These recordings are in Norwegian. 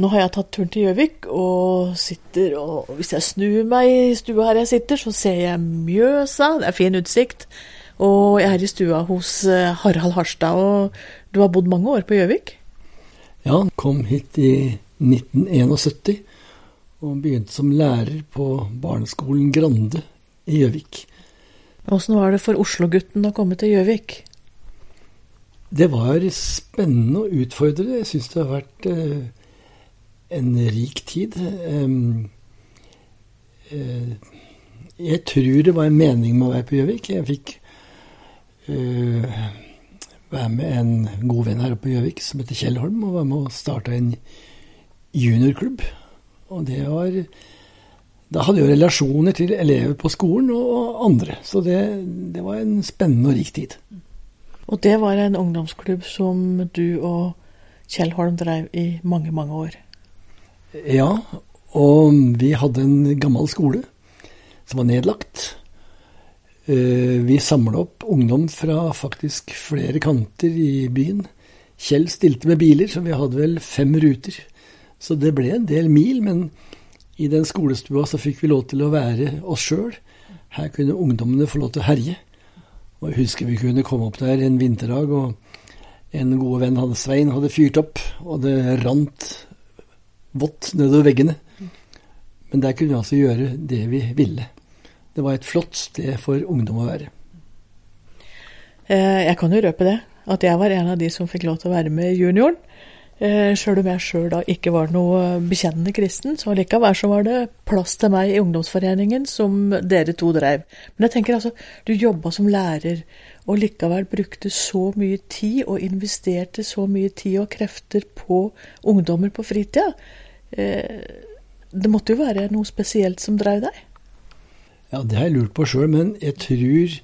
Nå har jeg tatt turen til Gjøvik og sitter og Hvis jeg snur meg i stua her jeg sitter, så ser jeg Mjøsa. Det er fin utsikt. Og jeg er i stua hos eh, Harald Harstad, og du har bodd mange år på Gjøvik? Ja, kom hit i 1971 og begynte som lærer på barneskolen Grande i Gjøvik. Åssen var det for Oslo-gutten å komme til Gjøvik? Det var spennende og utfordrende. Jeg syns det har vært eh, en rik tid. Eh, jeg tror det var en mening med å være på Gjøvik. Jeg fikk uh, være med en god venn her oppe på Gjøvik som heter Kjell Holm, og var med og starta en juniorklubb. Og det var Da hadde jeg jo relasjoner til elever på skolen og andre. Så det, det var en spennende og rik tid. Og det var en ungdomsklubb som du og Kjell Holm drev i mange, mange år? Ja, og vi hadde en gammel skole som var nedlagt. Eh, vi samla opp ungdom fra faktisk flere kanter i byen. Kjell stilte med biler, så vi hadde vel fem ruter. Så det ble en del mil, men i den skolestua så fikk vi lov til å være oss sjøl. Her kunne ungdommene få lov til å herje. Og jeg husker vi kunne komme opp der en vinterdag, og en god venn hadde Svein hadde fyrt opp, og det rant vått nedover veggene. Men der kunne vi altså gjøre det vi ville. Det var et flott sted for ungdom å være. Eh, jeg kan jo røpe det, at jeg var en av de som fikk lov til å være med junioren. Eh, sjøl om jeg sjøl da ikke var noe bekjennende kristen, så likevel så var det plass til meg i ungdomsforeningen som dere to drev. Men jeg tenker altså, du jobba som lærer, og likevel brukte så mye tid og investerte så mye tid og krefter på ungdommer på fritida. Eh, det måtte jo være noe spesielt som drev deg? Ja, det har jeg lurt på sjøl, men jeg tror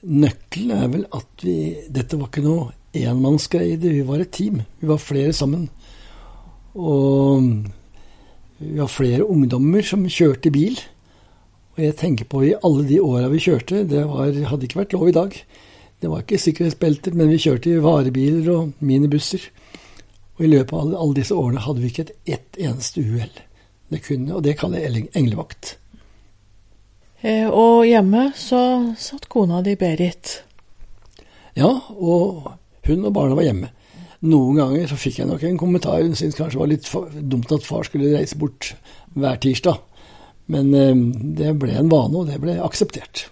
nøkkelen er vel at vi Dette var ikke noe enmannsgreie, vi var et team. Vi var flere sammen. Og vi var flere ungdommer som kjørte bil. Og jeg tenker på i alle de åra vi kjørte, det var, hadde ikke vært lov i dag. Det var ikke sikkerhetsbelter, men vi kjørte i varebiler og minibusser. Og i løpet av alle disse årene hadde vi ikke et ett eneste uhell. Det kunne, og det kaller jeg englevakt. Eh, og hjemme så satt kona di Berit. Ja, og hun og barna var hjemme. Noen ganger så fikk jeg nok en kommentar. Hun syntes kanskje det var litt dumt at far skulle reise bort hver tirsdag. Men eh, det ble en vane, og det ble akseptert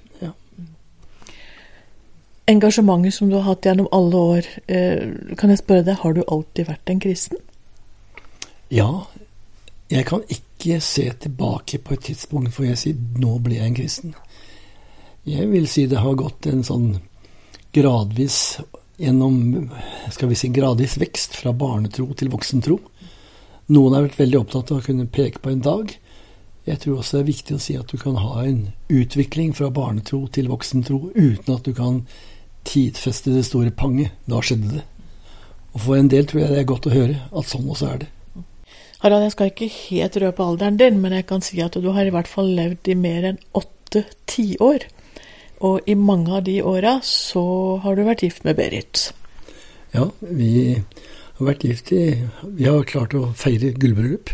engasjementet som du har hatt gjennom alle år, eh, kan jeg spørre deg, har du alltid vært en kristen? Ja. Jeg kan ikke se tilbake på et tidspunkt hvor jeg sier 'nå ble jeg en kristen'. Jeg vil si det har gått en sånn gradvis gjennom skal vi si gradvis vekst fra barnetro til voksentro. Noen har vært veldig opptatt av å kunne peke på en dag. Jeg tror også det er viktig å si at du kan ha en utvikling fra barnetro til voksentro uten at du kan tidfeste det store panget. Da skjedde det. Og for en del tror jeg det er godt å høre at sånn også er det. Harald, jeg skal ikke helt røpe alderen din, men jeg kan si at du har i hvert fall levd i mer enn åtte tiår. Og i mange av de åra så har du vært gift med Berit. Ja, vi har vært gift i Vi har klart å feire gullbryllup.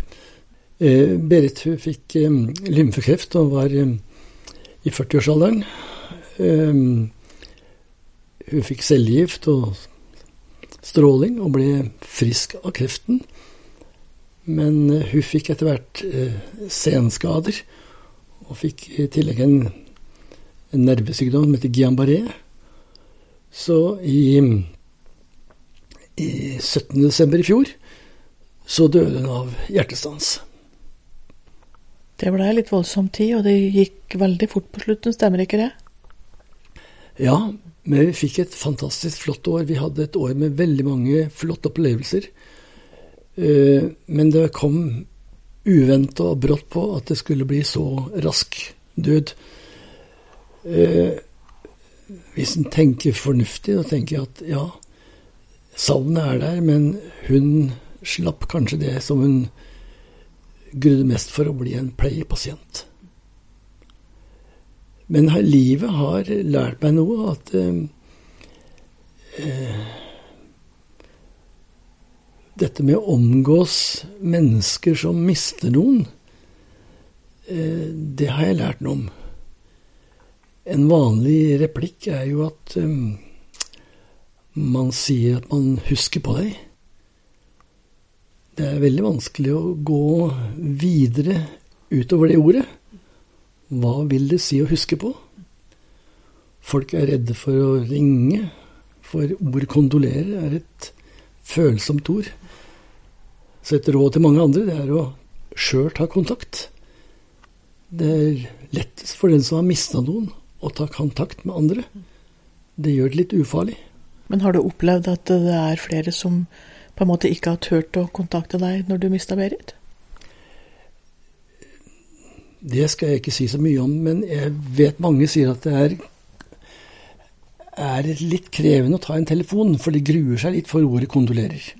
Eh, Berit fikk eh, lymfekreft og var eh, i 40-årsalderen. Eh, hun fikk cellegift og stråling og ble frisk av kreften. Men eh, hun fikk etter hvert eh, senskader, og fikk i tillegg en, en nervesykdom som heter Guillain-Barré. Så i, i 17.12. i fjor så døde hun av hjertestans. Det ble litt voldsom tid, og det gikk veldig fort på slutten, stemmer ikke det? Ja, men vi fikk et fantastisk flott år. Vi hadde et år med veldig mange flotte opplevelser. Eh, men det kom uventa og brått på at det skulle bli så rask død. Eh, hvis en tenker fornuftig, da tenker jeg at ja, savnet er der, men hun slapp kanskje det som hun grudde mest for å bli en pleiepasient. Men livet har lært meg noe, at eh, eh, dette med å omgås mennesker som mister noen, eh, det har jeg lært noe om. En vanlig replikk er jo at um, man sier at man husker på deg. Det er veldig vanskelig å gå videre utover det ordet. Hva vil det si å huske på? Folk er redde for å ringe, for ordet 'kondolere' er et følsomt ord. Så et råd til mange andre det er å sjøl ta kontakt. Det er lettest for den som har mista noen, å ta kontakt med andre. Det gjør det litt ufarlig. Men har du opplevd at det er flere som på en måte ikke har turt å kontakte deg når du mista Berit? Det skal jeg ikke si så mye om, men jeg vet mange sier at det er, er litt krevende å ta en telefon, for de gruer seg litt for ordet 'kondolerer'.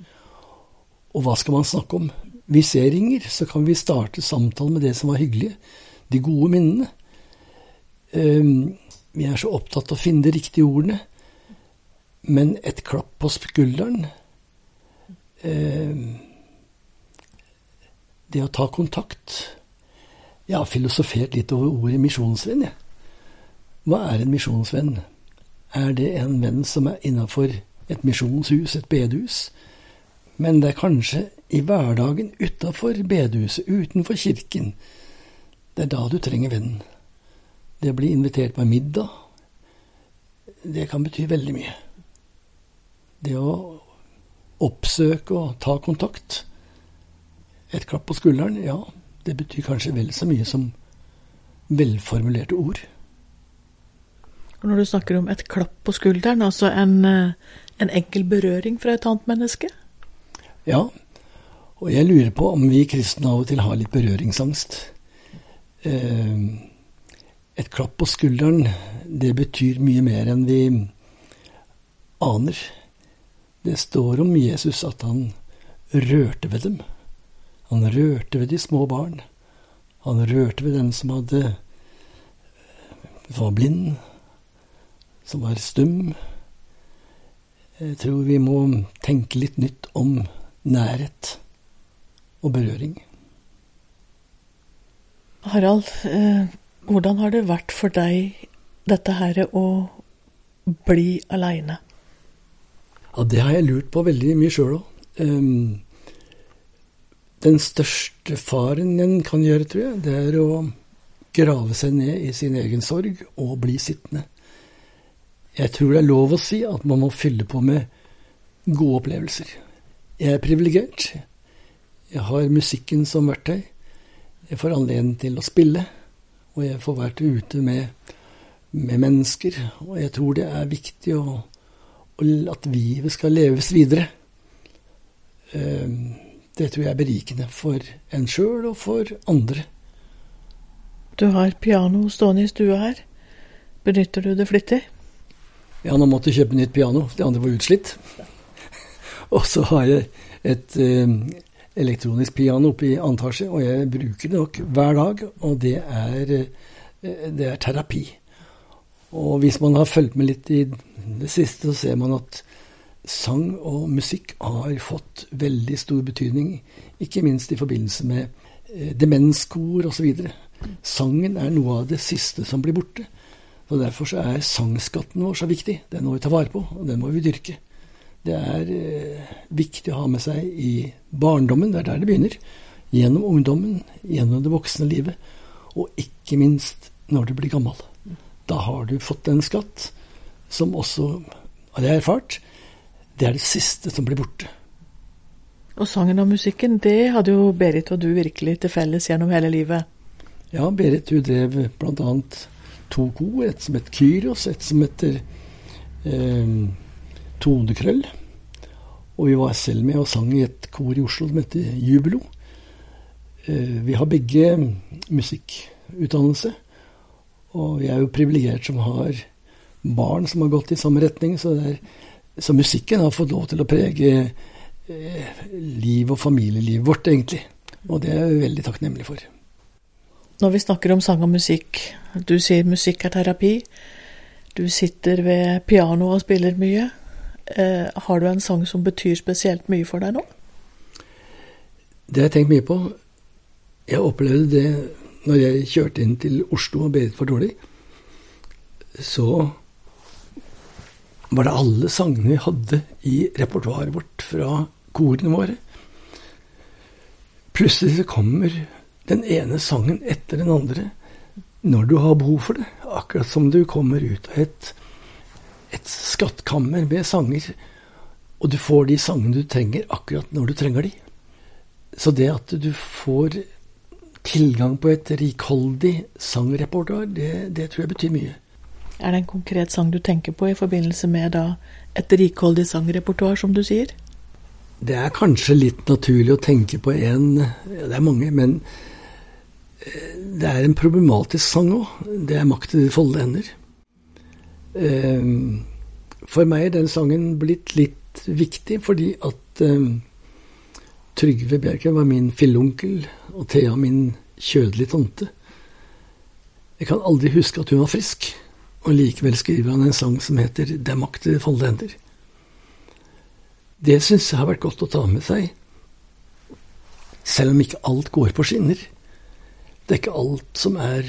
Og hva skal man snakke om? Hvis jeg ringer, så kan vi starte samtalen med det som var hyggelig, de gode minnene. Um, vi er så opptatt av å finne de riktige ordene. Men et klapp på skulderen um, Det å ta kontakt Jeg har filosofert litt over ordet misjonsvenn, jeg. Hva er en misjonsvenn? Er det en venn som er innafor et misjonshus, et bedehus? Men det er kanskje i hverdagen utafor bedehuset, utenfor kirken. Det er da du trenger vennen. Det å bli invitert på middag, det kan bety veldig mye. Det å oppsøke og ta kontakt. Et klapp på skulderen, ja, det betyr kanskje vel så mye som velformulerte ord. Og når du snakker om et klapp på skulderen, altså en, eh, en enkel berøring fra et annet menneske? Ja, og jeg lurer på om vi kristne av og til har litt berøringsangst. Eh, et klapp på skulderen, det betyr mye mer enn vi aner. Det står om Jesus at han rørte ved dem. Han rørte ved de små barn. Han rørte ved den som hadde var blind, som var stum. Jeg tror vi må tenke litt nytt om nærhet og berøring. Harald, eh, hvordan har det vært for deg dette her å bli aleine? Ja, det har jeg lurt på veldig mye sjøl òg. Um, den største faren en kan gjøre, tror jeg, det er å grave seg ned i sin egen sorg og bli sittende. Jeg tror det er lov å si at man må fylle på med gode opplevelser. Jeg er privilegert. Jeg har musikken som verktøy. Jeg får anledning til å spille, og jeg får vært ute med, med mennesker. Og jeg tror det er viktig å, at livet skal leves videre. Ehm, det tror jeg er berikende for en sjøl og for andre. Du har piano stående i stua her. Benytter du det flittig? Ja, nå måtte jeg kjøpe nytt piano. Det andre var utslitt. og så har jeg et eh, elektronisk piano oppe i annen etasje, og jeg bruker det nok hver dag. Og det er, eh, det er terapi. Og hvis man har fulgt med litt i det siste, så ser man at sang og musikk har fått veldig stor betydning, ikke minst i forbindelse med eh, demenskor osv. Sangen er noe av det siste som blir borte. Og Derfor så er sangskatten vår så viktig. Den må vi ta vare på, og den må vi dyrke. Det er eh, viktig å ha med seg i barndommen, det er der det begynner. Gjennom ungdommen, gjennom det voksne livet, og ikke minst når du blir gammel. Da har du fått en skatt som også, har jeg erfart, det er det siste som blir borte. Og sangen og musikken, det hadde jo Berit og du virkelig til felles gjennom hele livet. Ja, Berit hun drev annet to kor. Et som het Kyros, et som heter eh, Tonekrøll. Og vi var selv med og sang i et kor i Oslo som heter Jubilo. Eh, vi har begge musikkutdannelse. Og vi er jo privilegert som har barn som har gått i samme retning. Så, er, så musikken har fått lov til å prege eh, liv og familielivet vårt, egentlig. Og det er jeg veldig takknemlig for. Når vi snakker om sang og musikk, du sier musikk er terapi. Du sitter ved pianoet og spiller mye. Eh, har du en sang som betyr spesielt mye for deg nå? Det har jeg tenkt mye på. Jeg opplevde det når jeg kjørte inn til Oslo og Berit for dårlig. Så var det alle sangene vi hadde i repertoaret vårt fra korene våre. Plutselig så kommer den ene sangen etter den andre når du har behov for det. Akkurat som du kommer ut av et, et skattkammer med sanger, og du får de sangene du trenger akkurat når du trenger de. Så det at du får tilgang på et rikholdig sangrepertoar, det, det tror jeg betyr mye. Er det en konkret sang du tenker på i forbindelse med da et rikholdig sangrepertoar, som du sier? Det er kanskje litt naturlig å tenke på en Det er mange, men eh, det er en problematisk sang òg. Det er 'Makt i de folde hender'. Eh, for meg er den sangen blitt litt viktig fordi at eh, Trygve Bjerke var min filleonkel, og Thea min kjødelige tante. Jeg kan aldri huske at hun var frisk, og likevel skriver han en sang som heter 'Det er makt i folde hender'. Det syns jeg har vært godt å ta med seg, selv om ikke alt går på skinner. Det er ikke alt som er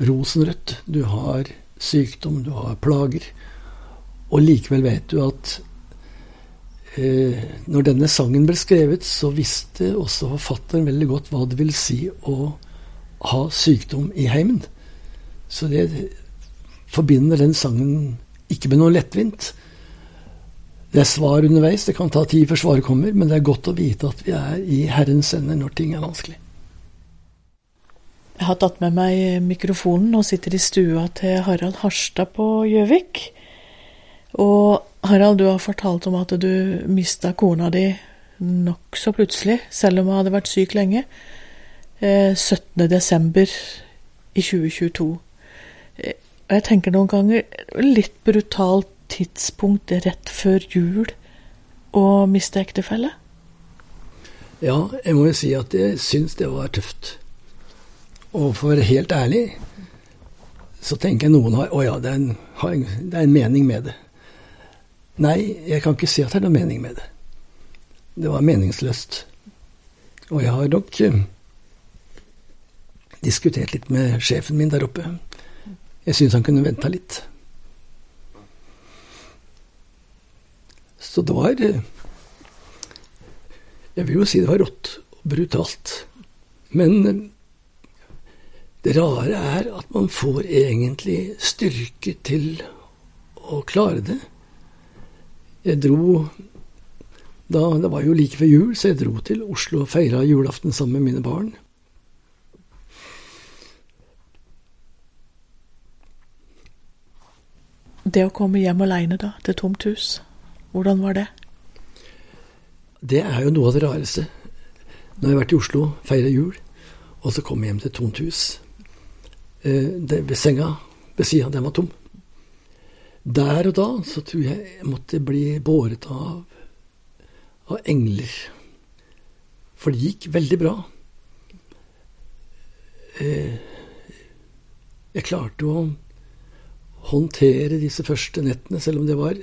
rosenrødt. Du har sykdom, du har plager. Og likevel vet du at eh, når denne sangen ble skrevet, så visste også forfatteren veldig godt hva det vil si å ha sykdom i heimen. Så det forbinder den sangen ikke med noe lettvint. Det er svar underveis, det kan ta tid før svaret kommer, men det er godt å vite at vi er i Herrens ender når ting er vanskelig. Jeg har tatt med meg mikrofonen og sitter i stua til Harald Harstad på Gjøvik. Og Harald, du har fortalt om at du mista kona di nokså plutselig, selv om hun hadde vært syk lenge. 17. Eh, desember i 2022. Eh, og jeg tenker noen ganger litt brutalt tidspunkt rett før jul å miste ektefelle? Ja, jeg må jo si at jeg syns det var tøft. Og for helt ærlig så tenker jeg noen har Å ja, det er, en, det er en mening med det. Nei, jeg kan ikke si at det er noen mening med det. Det var meningsløst. Og jeg har nok uh, diskutert litt med sjefen min der oppe. Jeg syns han kunne venta litt. Så det var eh, Jeg vil jo si det var rått og brutalt. Men eh, det rare er at man får egentlig styrke til å klare det. Jeg dro da, Det var jo like før jul, så jeg dro til Oslo og feira julaften sammen med mine barn. Det å komme hjem aleine, da, til tomt hus? Hvordan var det? Det er jo noe av det rareste. Nå har jeg vært i Oslo, feira jul, og så kom jeg hjem til tomt hus. Eh, ved senga ved sida, den var tom. Der og da så tror jeg jeg måtte bli båret av, av engler. For det gikk veldig bra. Eh, jeg klarte å håndtere disse første nettene, selv om det var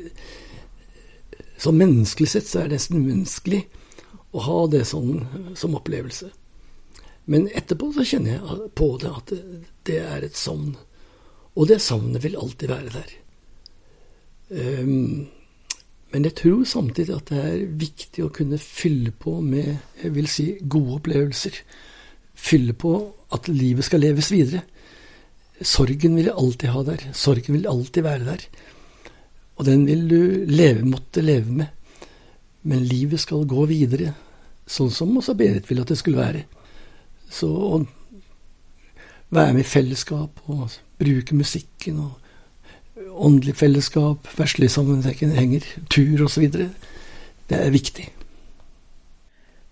Sånn menneskelig sett så er det nesten umenneskelig å ha det sånn som opplevelse. Men etterpå så kjenner jeg på det at det er et savn. Og det savnet vil alltid være der. Um, men jeg tror samtidig at det er viktig å kunne fylle på med jeg vil si, gode opplevelser. Fylle på at livet skal leves videre. Sorgen vil jeg alltid ha der. Sorgen vil alltid være der. Og den vil du leve, måtte leve med. Men livet skal gå videre, sånn som også Berit ville at det skulle være. Så å være med i fellesskap og bruke musikken og åndelig fellesskap, verslige sammenhenger, tur osv., det er viktig.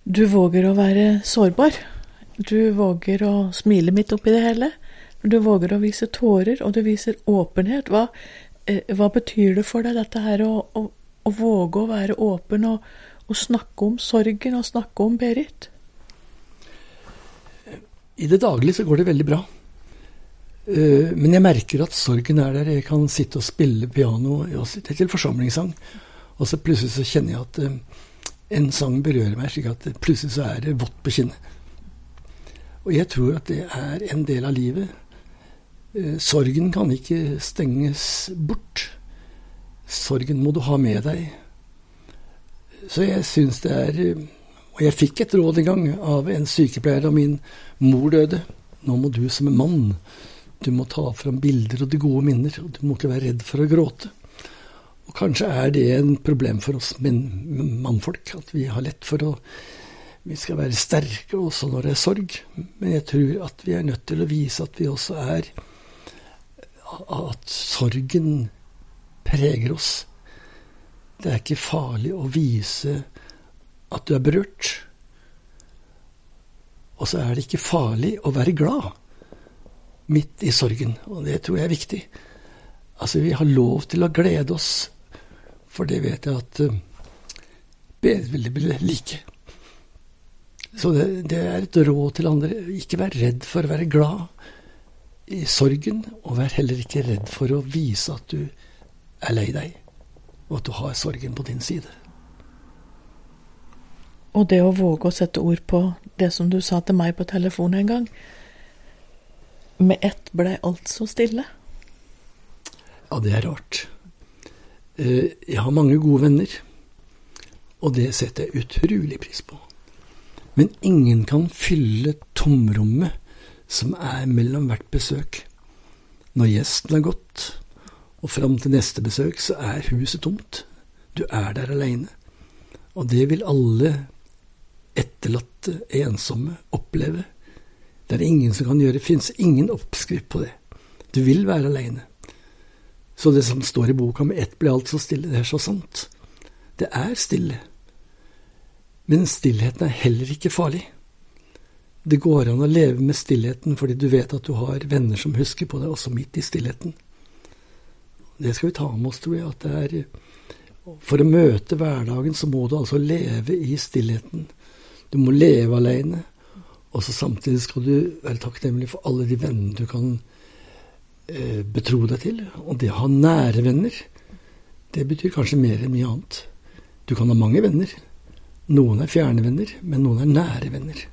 Du våger å være sårbar. Du våger å smile midt oppi det hele. Du våger å vise tårer, og du viser åpenhet. Hva, Eh, hva betyr det for deg, dette her å, å, å våge å være åpen og, og, snakke om sorgen og snakke om Berit? I det daglige så går det veldig bra. Eh, men jeg merker at sorgen er der. Jeg kan sitte og spille piano til forsamlingssang, og så plutselig så kjenner jeg at eh, en sang berører meg slik at plutselig så er det vått på kinnet. Og jeg tror at det er en del av livet. Eh, sorgen kan ikke stenges bort. Sorgen må du ha med deg. Så jeg syns det er Og jeg fikk et råd en gang av en sykepleier da min mor døde. Nå må du som en mann, du må ta fram bilder og de gode minner. Og du må ikke være redd for å gråte. Og kanskje er det en problem for oss men, mannfolk, at vi har lett for å Vi skal være sterke også når det er sorg. Men jeg tror at vi er nødt til å vise at vi også er At sorgen preger oss. Det er ikke farlig å vise at du er berørt. Og så er det ikke farlig å være glad midt i sorgen, og det tror jeg er viktig. Altså, vi har lov til å glede oss, for det vet jeg at uh, bedre vil like. Så det, det, er et råd til andre. Ikke vær redd for å være glad i sorgen, og vær heller ikke redd for å vise at du er lei deg, og at du har sorgen på din side. Og det å våge å sette ord på det som du sa til meg på telefonen en gang. Med ett blei alt så stille. Ja, det er rart. Eh, jeg har mange gode venner, og det setter jeg utrolig pris på. Men ingen kan fylle tomrommet som er mellom hvert besøk. Når gjesten har gått, og fram til neste besøk, så er huset tomt. Du er der aleine. Og det vil alle etterlatte, ensomme, oppleve. Det er ingen som kan gjøre. Det fins ingen oppskrift på det. Du vil være aleine. Så det som står i boka med ett ble alt så stille, det er så sant. Det er stille. Men stillheten er heller ikke farlig. Det går an å leve med stillheten fordi du vet at du har venner som husker på deg, også midt i stillheten. Det skal vi ta med oss, tror jeg. at det er For å møte hverdagen så må du altså leve i stillheten. Du må leve alene. Og så samtidig skal du være takknemlig for alle de vennene du kan eh, betro deg til. Og det å ha nære venner, det betyr kanskje mer enn mye annet. Du kan ha mange venner. Noen er fjerne venner, men noen er nære venner.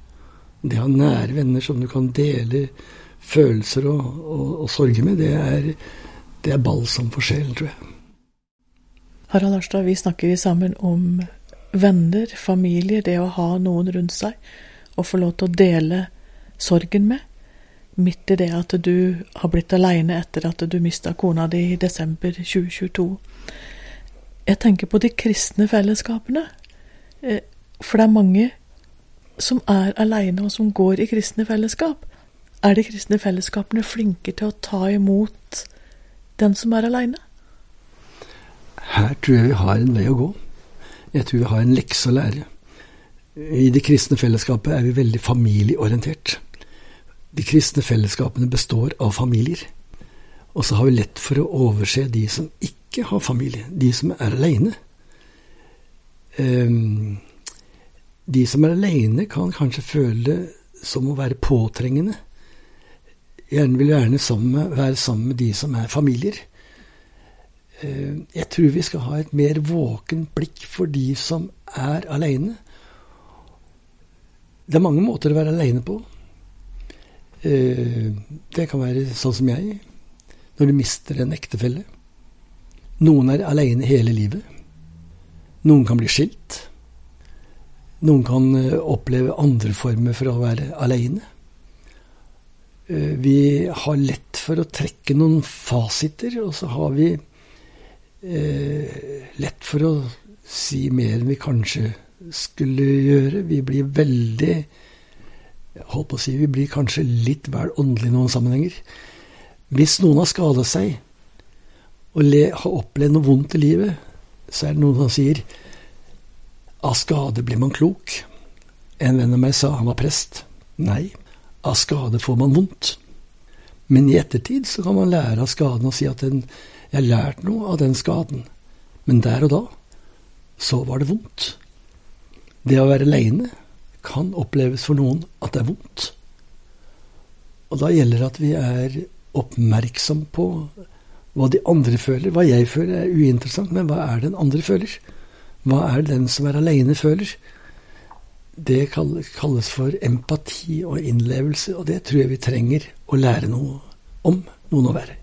Det å ha nære venner som du kan dele følelser og, og, og sorger med, det er, det er balsam for sjelen, tror jeg. Harald Arstad, vi snakker sammen om venner, familie, det å ha noen rundt seg og få lov til å dele sorgen med, midt i det at du har blitt aleine etter at du mista kona di i desember 2022. Jeg tenker på de kristne fellesskapene, eh, for det er mange som er aleine og som går i kristne fellesskap. Er de kristne fellesskapene flinke til å ta imot den som er aleine? Her tror jeg vi har en vei å gå. Jeg tror vi har en lekse å lære. I det kristne fellesskapet er vi veldig familieorientert. De kristne fellesskapene består av familier. Og så har vi lett for å overse de som ikke har familie, de som er aleine. Um, de som er aleine, kan kanskje føle det som å være påtrengende. Gjerne vil gjerne være sammen med de som er familier. Eh, jeg tror vi skal ha et mer våkent blikk for de som er aleine. Det er mange måter å være aleine på. Eh, det kan være sånn som jeg, når du mister en ektefelle. Noen er aleine hele livet. Noen kan bli skilt. Noen kan eh, oppleve andre former for å være aleine. Vi har lett for å trekke noen fasiter, og så har vi eh, lett for å si mer enn vi kanskje skulle gjøre. Vi blir veldig holdt på å si, Vi blir kanskje litt vel åndelige i noen sammenhenger. Hvis noen har skada seg og le, har opplevd noe vondt i livet, så er det noen som sier av skade blir man klok. En venn av meg sa han var prest. Nei, av skade får man vondt. Men i ettertid så kan man lære av skaden og si at den jeg har lært noe av den skaden, men der og da så var det vondt. Det å være aleine kan oppleves for noen at det er vondt. Og da gjelder det at vi er oppmerksom på hva de andre føler. Hva jeg føler er uinteressant, men hva er det den andre føler? Hva er det den som er aleine, føler? Det kalles for empati og innlevelse, og det tror jeg vi trenger å lære noe om, noen å være.